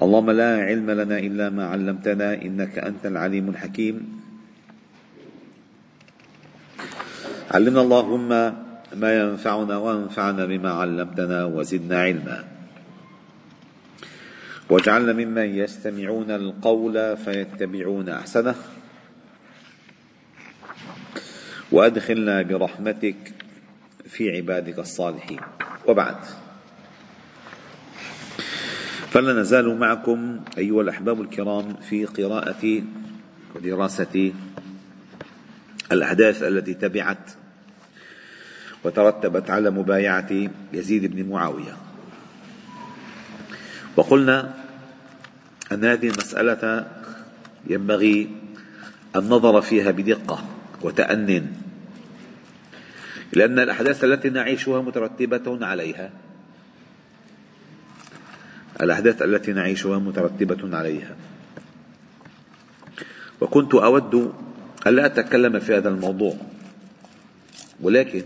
اللهم لا علم لنا إلا ما علمتنا إنك أنت العليم الحكيم. علمنا اللهم ما ينفعنا وانفعنا بما علمتنا وزدنا علما. واجعلنا ممن يستمعون القول فيتبعون أحسنه. وأدخلنا برحمتك في عبادك الصالحين. وبعد. فلا نزال معكم أيها الأحباب الكرام في قراءة ودراسة الأحداث التي تبعت وترتبت على مبايعة يزيد بن معاوية. وقلنا أن هذه المسألة ينبغي النظر فيها بدقة وتان لأن الأحداث التي نعيشها مترتبة عليها. الأحداث التي نعيشها مترتبة عليها. وكنت أود ألا أتكلم في هذا الموضوع ولكن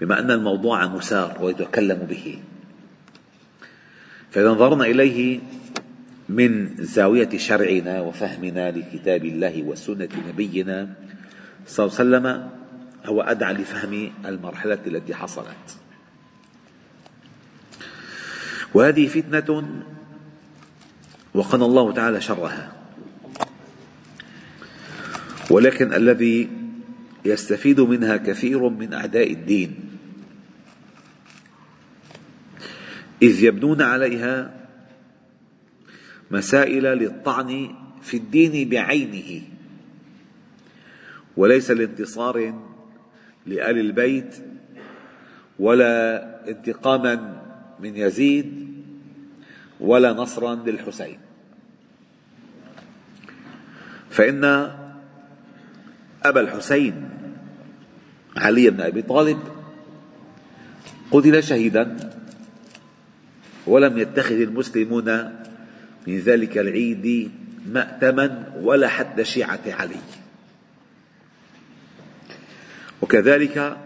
بما أن الموضوع مسار ويتكلم به فإذا نظرنا إليه من زاوية شرعنا وفهمنا لكتاب الله وسنة نبينا صلى الله عليه وسلم هو أدعى لفهم المرحلة التي حصلت. وهذه فتنة وقنا الله تعالى شرها. ولكن الذي يستفيد منها كثير من أعداء الدين إذ يبنون عليها مسائل للطعن في الدين بعينه وليس لانتصار لآل البيت ولا انتقاما من يزيد ولا نصرا للحسين. فإن أبا الحسين علي بن أبي طالب قتل شهيدا ولم يتخذ المسلمون من ذلك العيد مأتما ولا حتى شيعة علي. وكذلك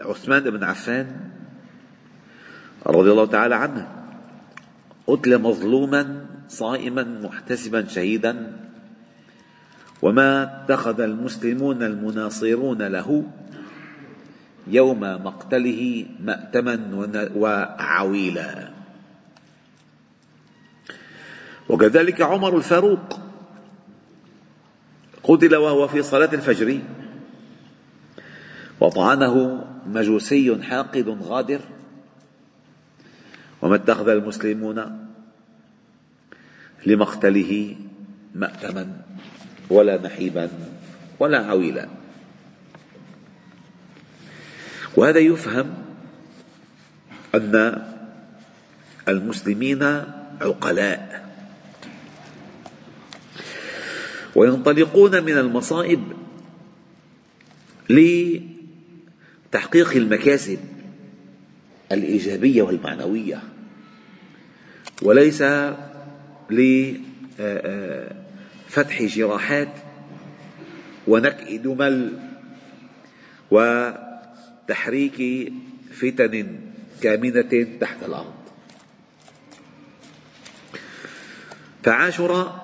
عثمان بن عفان رضي الله تعالى عنه قتل مظلوما صائما محتسبا شهيدا. وما اتخذ المسلمون المناصرون له يوم مقتله مأتما وعويلا. وكذلك عمر الفاروق قتل وهو في صلاة الفجر. وطعنه مجوسي حاقد غادر. وما اتخذ المسلمون لمقتله مأتما ولا نحيبا ولا عويلا. وهذا يفهم أن المسلمين عقلاء. وينطلقون من المصائب لتحقيق المكاسب. الإيجابية والمعنوية. وليس لفتح جراحات ونكء دمل وتحريك فتن كامنة تحت الأرض. فعاشر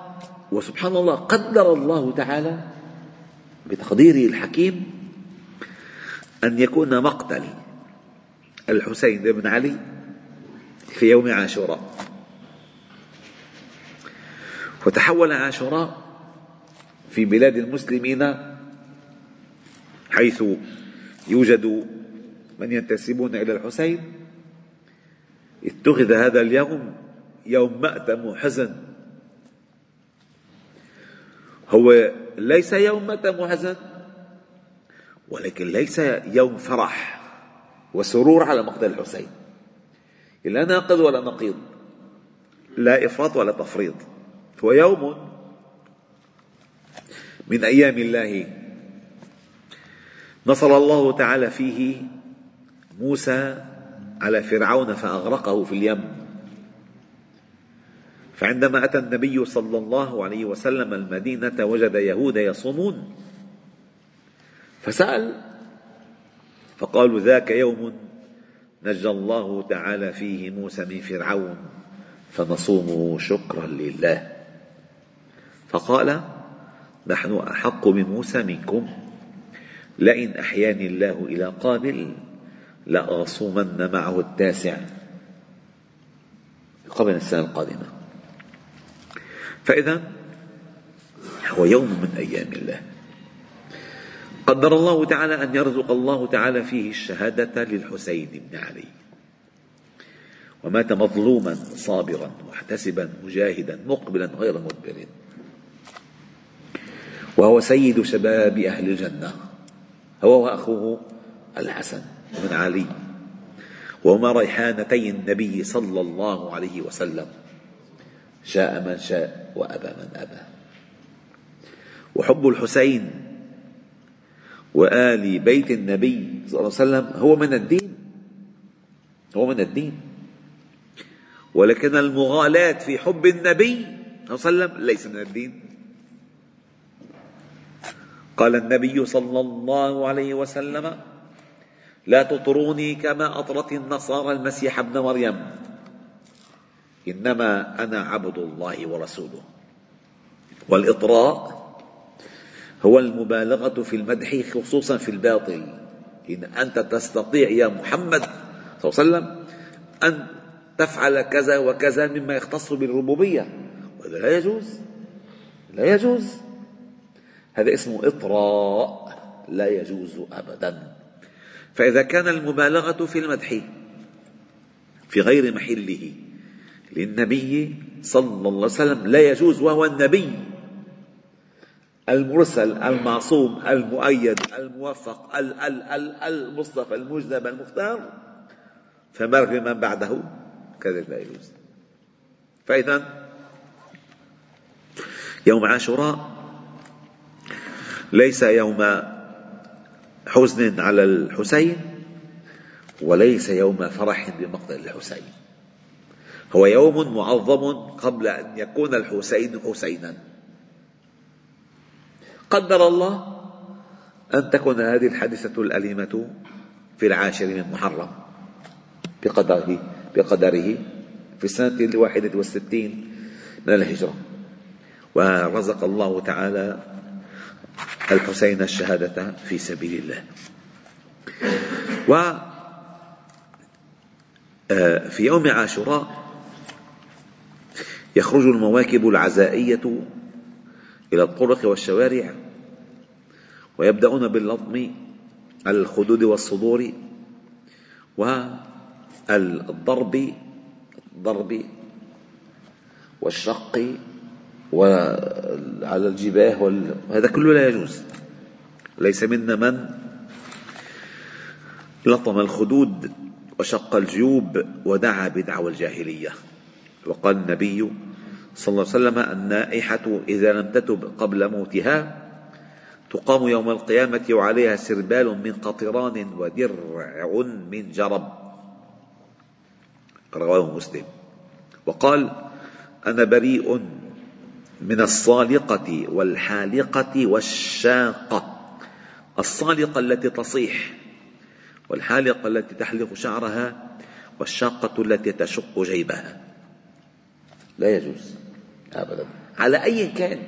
وسبحان الله قدر الله تعالى بتقديره الحكيم أن يكون مقتل. الحسين بن علي في يوم عاشوراء. وتحول عاشوراء في بلاد المسلمين حيث يوجد من ينتسبون إلى الحسين. اتخذ هذا اليوم يوم مأتم وحزن. هو ليس يوم مأتم وحزن ولكن ليس يوم فرح. وسرور على مقتل الحسين. لا ناقض ولا نقيض. لا إفراط ولا تفريط. هو يوم من أيام الله نصر الله تعالى فيه موسى على فرعون فأغرقه في اليم. فعندما أتى النبي صلى الله عليه وسلم المدينة وجد يهود يصومون. فسأل فقالوا ذاك يوم نجى الله تعالى فيه موسى من فرعون فنصومه شكرا لله. فقال نحن أحق بموسى منكم. لئن أحياني الله إلى قابل لأصومن معه التاسع. قبل السنة القادمة. فإذا هو يوم من أيام الله. قدر الله تعالى أن يرزق الله تعالى فيه الشهادة للحسين بن علي. ومات مظلوما صابرا محتسبا مجاهدا مقبلا غير مدبر. وهو سيد شباب أهل الجنة. هو وأخوه الحسن بن علي. وهما ريحانتي النبي صلى الله عليه وسلم. شاء من شاء وأبى من أبى. وحب الحسين وآل بيت النبي صلى الله عليه وسلم هو من الدين. هو من الدين. ولكن المغالاة في حب النبي صلى الله عليه وسلم ليس من الدين. قال النبي صلى الله عليه وسلم لا تطروني كما أطرت النصارى المسيح ابن مريم. إنما أنا عبد الله ورسوله. والإطراء هو المبالغة في المدح خصوصا في الباطل. إن أنت تستطيع يا محمد صلى الله عليه وسلم أن تفعل كذا وكذا مما يختص بالربوبية. وهذا لا يجوز. لا يجوز. هذا اسمه إطراء. لا يجوز أبدا. فإذا كان المبالغة في المدح في غير محله للنبي صلى الله عليه وسلم لا يجوز وهو النبي. المرسل المعصوم المؤيد الموفق ال ال ال المصطفى المجتبى المختار فما بمن بعده كذلك لا يجوز. فإذا يوم عاشوراء ليس يوم حزن على الحسين وليس يوم فرح بمقتل الحسين. هو يوم معظم قبل أن يكون الحسين حسينا. قدر الله أن تكون هذه الحادثة الأليمة في العاشر من محرم. بقدره بقدره في السنة الواحدة والستين من الهجرة. ورزق الله تعالى الحسين الشهادة في سبيل الله. و آه، في يوم عاشوراء يخرج المواكب العزائية إلى الطرق والشوارع ويبدأون باللطم الخدود والصدور والضرب الضرب والشق وعلى الجباه وهذا كله لا يجوز. ليس منا من لطم الخدود وشق الجيوب ودعا بدعوى الجاهلية. وقال النبي صلى الله عليه وسلم النائحة إذا لم تتب قبل موتها تقام يوم القيامة وعليها سربال من قطران ودرع من جرب. رواه مسلم. وقال أنا بريء من الصالقة والحالقة والشاقة. الصالقة التي تصيح والحالقة التي تحلق شعرها والشاقة التي تشق جيبها. لا يجوز. أبدا. على أي كان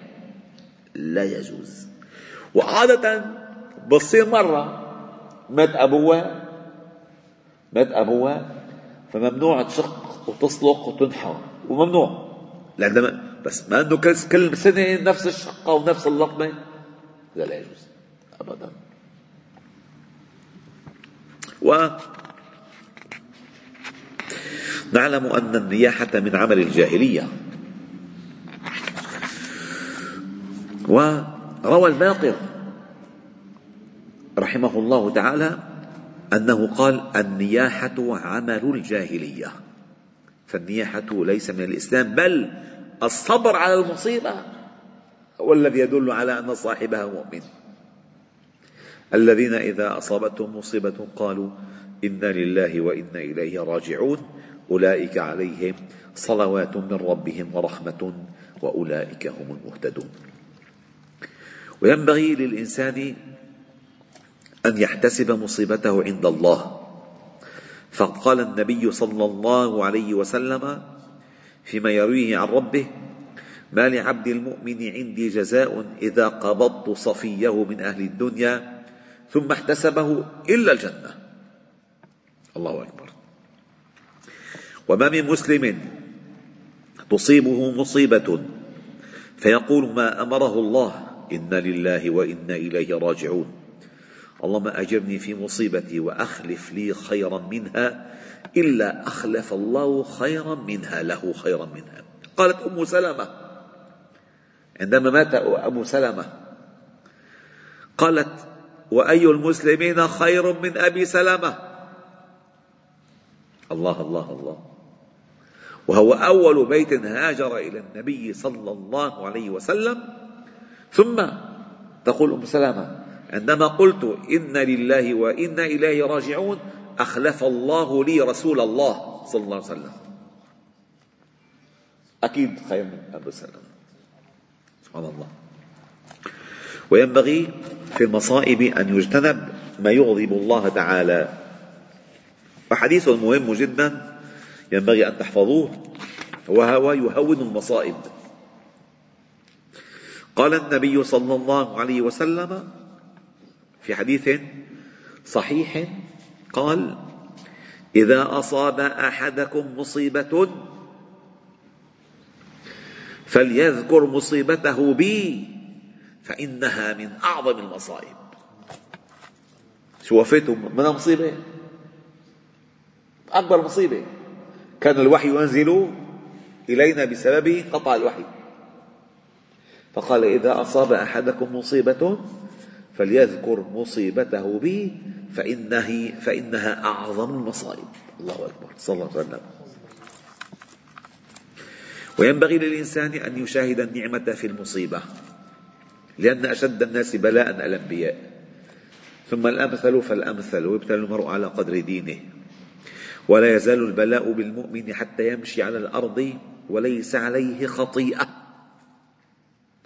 لا يجوز. وعادة بتصير مرة مات أبوها مات أبوها فممنوع تشق وتصلق وتنحر وممنوع. لأن بس ما أنه كل سنة نفس الشقة ونفس اللطمة لا لا يجوز. أبدا. و نعلم أن النياحة من عمل الجاهلية وروى الباقر رحمه الله تعالى أنه قال النياحة عمل الجاهلية. فالنياحة ليس من الإسلام بل الصبر على المصيبة هو الذي يدل على أن صاحبها مؤمن. الذين إذا أصابتهم مصيبة قالوا إنا لله وإنا إليه راجعون أولئك عليهم صلوات من ربهم ورحمة وأولئك هم المهتدون. وينبغي للإنسان أن يحتسب مصيبته عند الله. فقال النبي صلى الله عليه وسلم فيما يرويه عن ربه ما لعبد المؤمن عندي جزاء إذا قبضت صفيه من أهل الدنيا ثم احتسبه إلا الجنة. الله أكبر. وما من مسلم تصيبه مصيبة فيقول ما أمره الله إنا لله وإنا إليه راجعون. اللهم أجرني في مصيبتي وأخلف لي خيرا منها إلا أخلف الله خيرا منها له خيرا منها. قالت أم سلمة عندما مات أبو سلمة قالت وأي المسلمين خير من أبي سلمة؟ الله الله الله. وهو أول بيت هاجر إلى النبي صلى الله عليه وسلم. ثم تقول أم سلمة عندما قلت إن لله وإنا إليه راجعون أخلف الله لي رسول الله صلى الله عليه وسلم. أكيد خير من أبو سلمة. سبحان الله. وينبغي في المصائب أن يجتنب ما يغضب الله تعالى. وحديث مهم جدا ينبغي أن تحفظوه وهو يهون المصائب. قال النبي صلى الله عليه وسلم في حديث صحيح قال إذا أصاب أحدكم مصيبة فليذكر مصيبته بي فإنها من أعظم المصائب. شو وفيته؟ من مصيبة أكبر مصيبة. كان الوحي ينزل إلينا بسبب قطع الوحي. فقال إذا أصاب أحدكم مصيبة فليذكر مصيبته بي فإنه فإنها أعظم المصائب. الله أكبر. صلى الله عليه وسلم. وينبغي للإنسان أن يشاهد النعمة في المصيبة لأن أشد الناس بلاء الأنبياء. ثم الأمثل فالأمثل ويبتلى المرء على قدر دينه. ولا يزال البلاء بالمؤمن حتى يمشي على الأرض وليس عليه خطيئة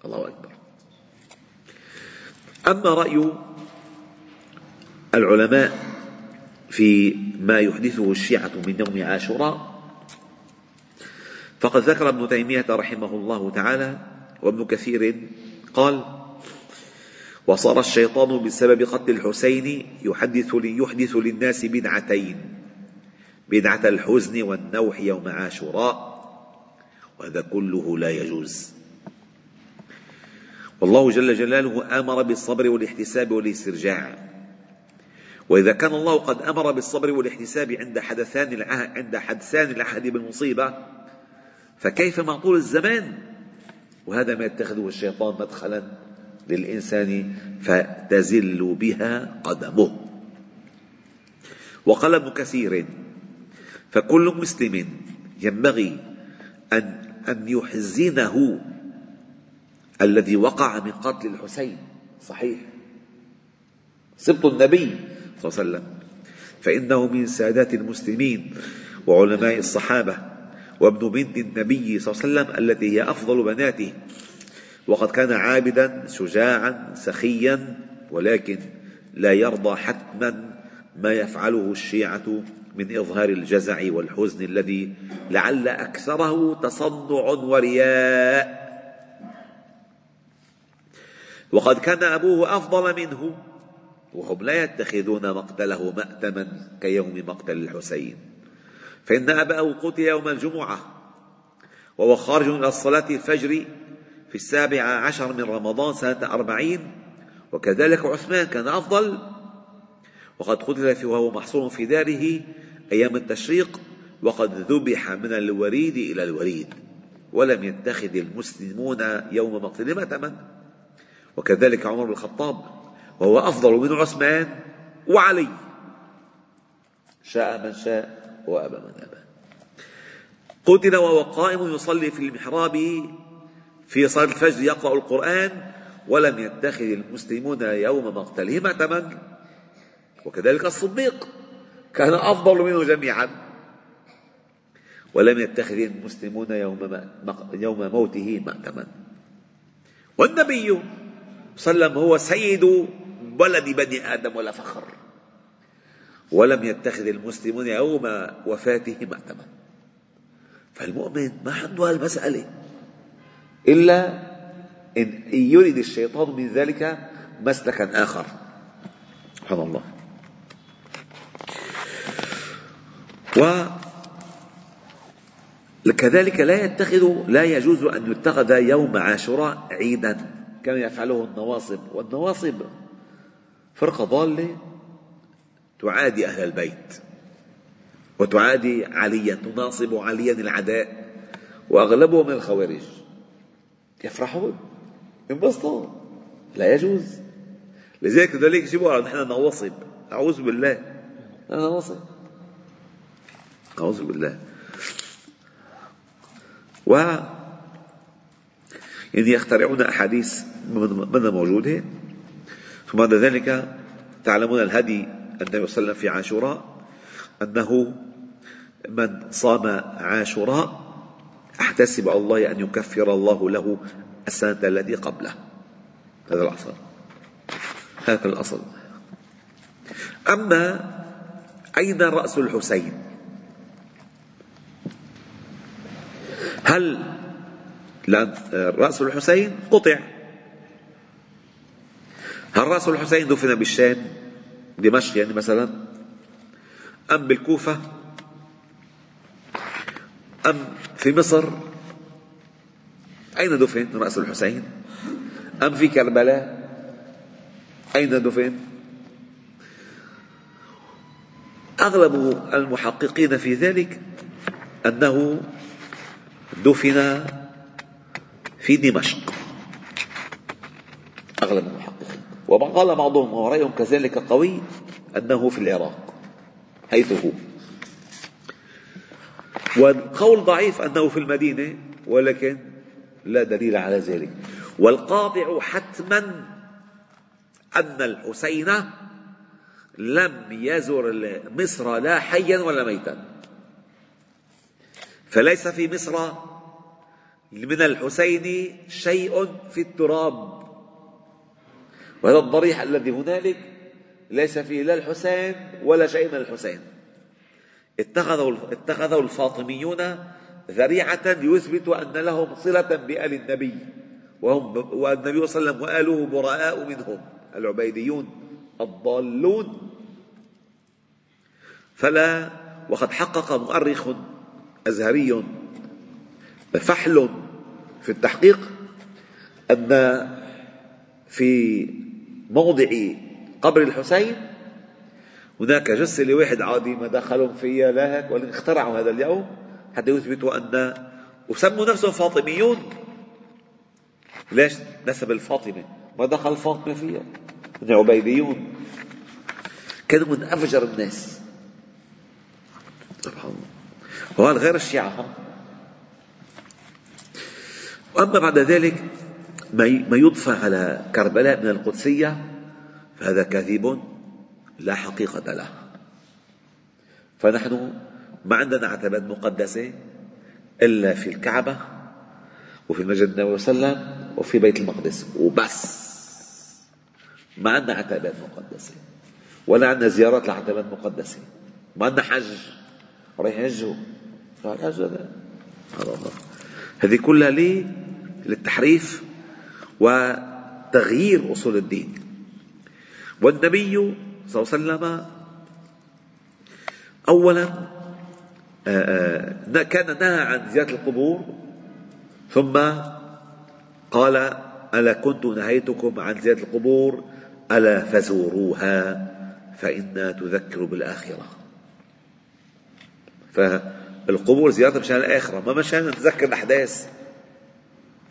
الله أكبر أما رأي العلماء في ما يحدثه الشيعة من يوم عاشوراء فقد ذكر ابن تيمية رحمه الله تعالى وابن كثير قال وصار الشيطان بسبب قتل الحسين يحدث يحدث للناس بدعتين بدعة الحزن والنوح يوم عاشوراء وهذا كله لا يجوز. والله جل جلاله أمر بالصبر والاحتساب والاسترجاع. وإذا كان الله قد أمر بالصبر والاحتساب عند حدثان العهد عند حدثان العهد بالمصيبة فكيف مع طول الزمان؟ وهذا ما يتخذه الشيطان مدخلا للإنسان فتزل بها قدمه. وقال ابن كثير فكل مسلم ينبغي أن أن يحزنه الذي وقع من قتل الحسين. صحيح. سبط النبي صلى الله عليه وسلم. فإنه من سادات المسلمين وعلماء الصحابة وابن بنت النبي صلى الله عليه وسلم التي هي أفضل بناته. وقد كان عابدا شجاعا سخيا ولكن لا يرضى حتما ما يفعله الشيعة من إظهار الجزع والحزن الذي لعل أكثره تصنع ورياء. وقد كان أبوه أفضل منه وهم لا يتخذون مقتله مأتما كيوم مقتل الحسين. فإن أباه قتل يوم الجمعة وهو خارج إلى الصلاة الفجر في السابع عشر من رمضان سنة أربعين وكذلك عثمان كان أفضل. وقد قتل وهو محصور في داره أيام التشريق وقد ذبح من الوريد إلى الوريد ولم يتخذ المسلمون يوم مقتله مأتما. وكذلك عمر بن الخطاب وهو أفضل من عثمان وعلي. شاء من شاء وأبى من أبى. قتل وهو قائم يصلي في المحراب في صلاة الفجر يقرأ القرآن ولم يتخذ المسلمون يوم مقتله مأتما وكذلك الصديق كان أفضل منه جميعا. ولم يتخذ المسلمون يوم يوم موته مأتما والنبي وسلم هو سيد ولد بني آدم ولا فخر. ولم يتخذ المسلمون يوم وفاته مأتما. فالمؤمن ما عنده هالمسألة. إلا إن يريد الشيطان من ذلك مسلكا آخر. سبحان الله. وكذلك لا يتخذ لا يجوز أن يتخذ يوم عاشوراء عيدا. كما يفعله النواصب والنواصب فرقة ضالة تعادي أهل البيت وتعادي عليا تناصب عليا العداء وأغلبهم من الخوارج. يفرحون ينبسطوا لا يجوز. لذلك ذلك يجيبوا نحن نواصب. أعوذ بالله. أنا نواصب. أعوذ بالله. و يعني يخترعون أحاديث منها موجودة ثم بعد ذلك تعلمون الهدي النبي صلى الله عليه وسلم في عاشوراء أنه من صام عاشوراء احتسب على الله أن يكفر الله له السنة التي قبله. هذا الأصل. هذا الأصل. أما أين رأس الحسين؟ هل رأس الحسين قطع. هل رأس الحسين دفن بالشام؟ دمشق يعني مثلا؟ أم بالكوفة؟ أم في مصر؟ أين دفن رأس الحسين؟ أم في كربلاء؟ أين دفن؟ أغلب المحققين في ذلك أنه دفن في دمشق. أغلب المحققين. وقال بعضهم ورأيهم كذلك قوي أنه في العراق حيث هو. والقول ضعيف أنه في المدينة ولكن لا دليل على ذلك. والقاطع حتما أن الحسين لم يزر مصر لا حيا ولا ميتا. فليس في مصر من الحسين شيء في التراب. وهذا الضريح الذي هنالك ليس فيه لا الحسين ولا شيء من الحسين. اتخذوا اتخذوا الفاطميون ذريعة ليثبتوا أن لهم صلة بآل النبي وهم والنبي صلى الله عليه وسلم وآله براء منهم العبيديون الضالون. فلا وقد حقق مؤرخ أزهري فحل في التحقيق أن في موضع قبر الحسين هناك جثة لواحد عادي ما دخلهم فيها لا هيك ولكن اخترعوا هذا اليوم حتى يثبتوا أن وسموا نفسهم فاطميون. ليش نسب الفاطمة؟ ما دخل فاطمة فيها. من عبيديون. كانوا من أفجر الناس. سبحان الله. وهذا غير الشيعة. وأما بعد ذلك ما يضفى على كربلاء من القدسية فهذا كذب لا حقيقة له. فنحن ما عندنا عتبات مقدسة إلا في الكعبة وفي المسجد النبوي صلى الله عليه وسلم وفي بيت المقدس وبس. ما عندنا عتبات مقدسة ولا عندنا زيارات لعتبات مقدسة. ما عندنا حج. رايح يحجوا هذا. هذه كلها ليه؟ للتحريف. وتغيير أصول الدين. والنبي صلى الله عليه وسلم أولا آه، آه، كان نهى عن زيارة القبور ثم قال ألا كنت نهيتكم عن زيارة القبور؟ ألا فزوروها فإنها تذكر بالآخرة. فالقبور زيارة مشان الآخرة ما مشان نتذكر الأحداث.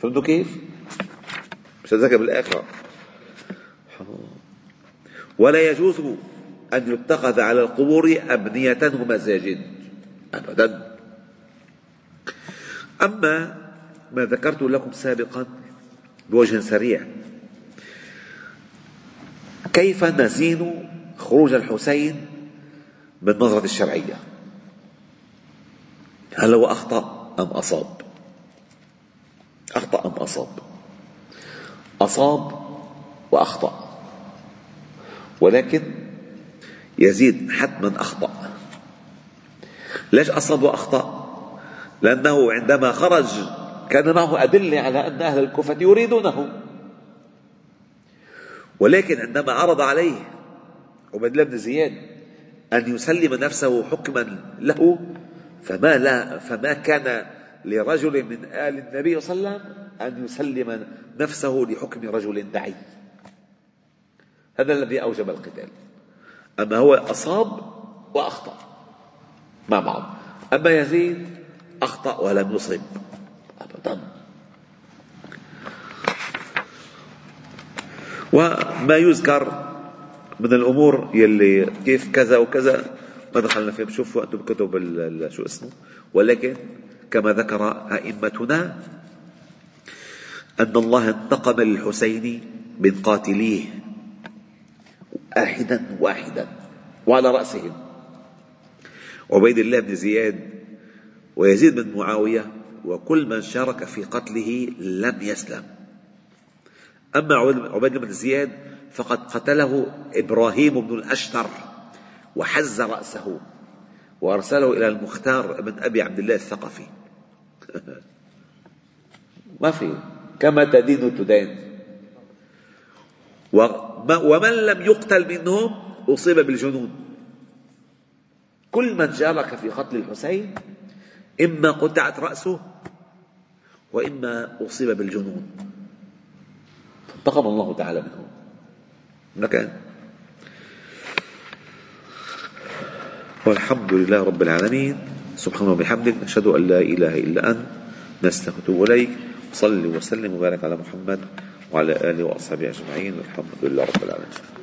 فهمتوا كيف؟ مش نتذكر بالآخرة. ولا يجوز أن يتخذ على القبور أبنية ومساجد. أبدا. أما ما ذكرت لكم سابقا بوجه سريع. كيف نزين خروج الحسين بالنظرة الشرعية؟ هل هو أخطأ أم أصاب؟ أخطأ أم أصاب؟ أصاب وأخطأ. ولكن يزيد حتما أخطأ. ليش أصاب وأخطأ؟ لأنه عندما خرج كان معه أدلة على أن أهل الكوفة يريدونه. ولكن عندما عرض عليه عبيد الله بن زياد أن يسلم نفسه حكما له فما لا فما كان لرجل من آل النبي صلى الله عليه وسلم أن يسلم نفسه لحكم رجل دعي. هذا الذي أوجب القتال. أما هو أصاب وأخطأ. مع بعض أما يزيد أخطأ ولم يصب. أبدا. وما يذكر من الأمور يلي كيف كذا وكذا. ما دخلنا فيه بشوفوا أنتم بكتب شو اسمه. ولكن كما ذكر أئمتنا أن الله انتقم للحسين من قاتليه واحدا واحدا وعلى رأسهم. عبيد الله بن زياد ويزيد بن معاوية وكل من شارك في قتله لم يسلم. أما عبيد بن زياد فقد قتله إبراهيم بن الأشتر وحز رأسه وأرسله إلى المختار بن أبي عبد الله الثقفي. ما في. كما تدين تدين ومن لم يقتل منهم أصيب بالجنون. كل من شارك في قتل الحسين إما قطعت رأسه وإما أصيب بالجنون. انتقم الله تعالى منهم. مكان والحمد لله رب العالمين. سبحانه وبحمدك نشهد أن لا إله إلا أنت نستغفر إليك صل وسلم وبارك على محمد وعلى آله وأصحابه أجمعين والحمد لله رب العالمين.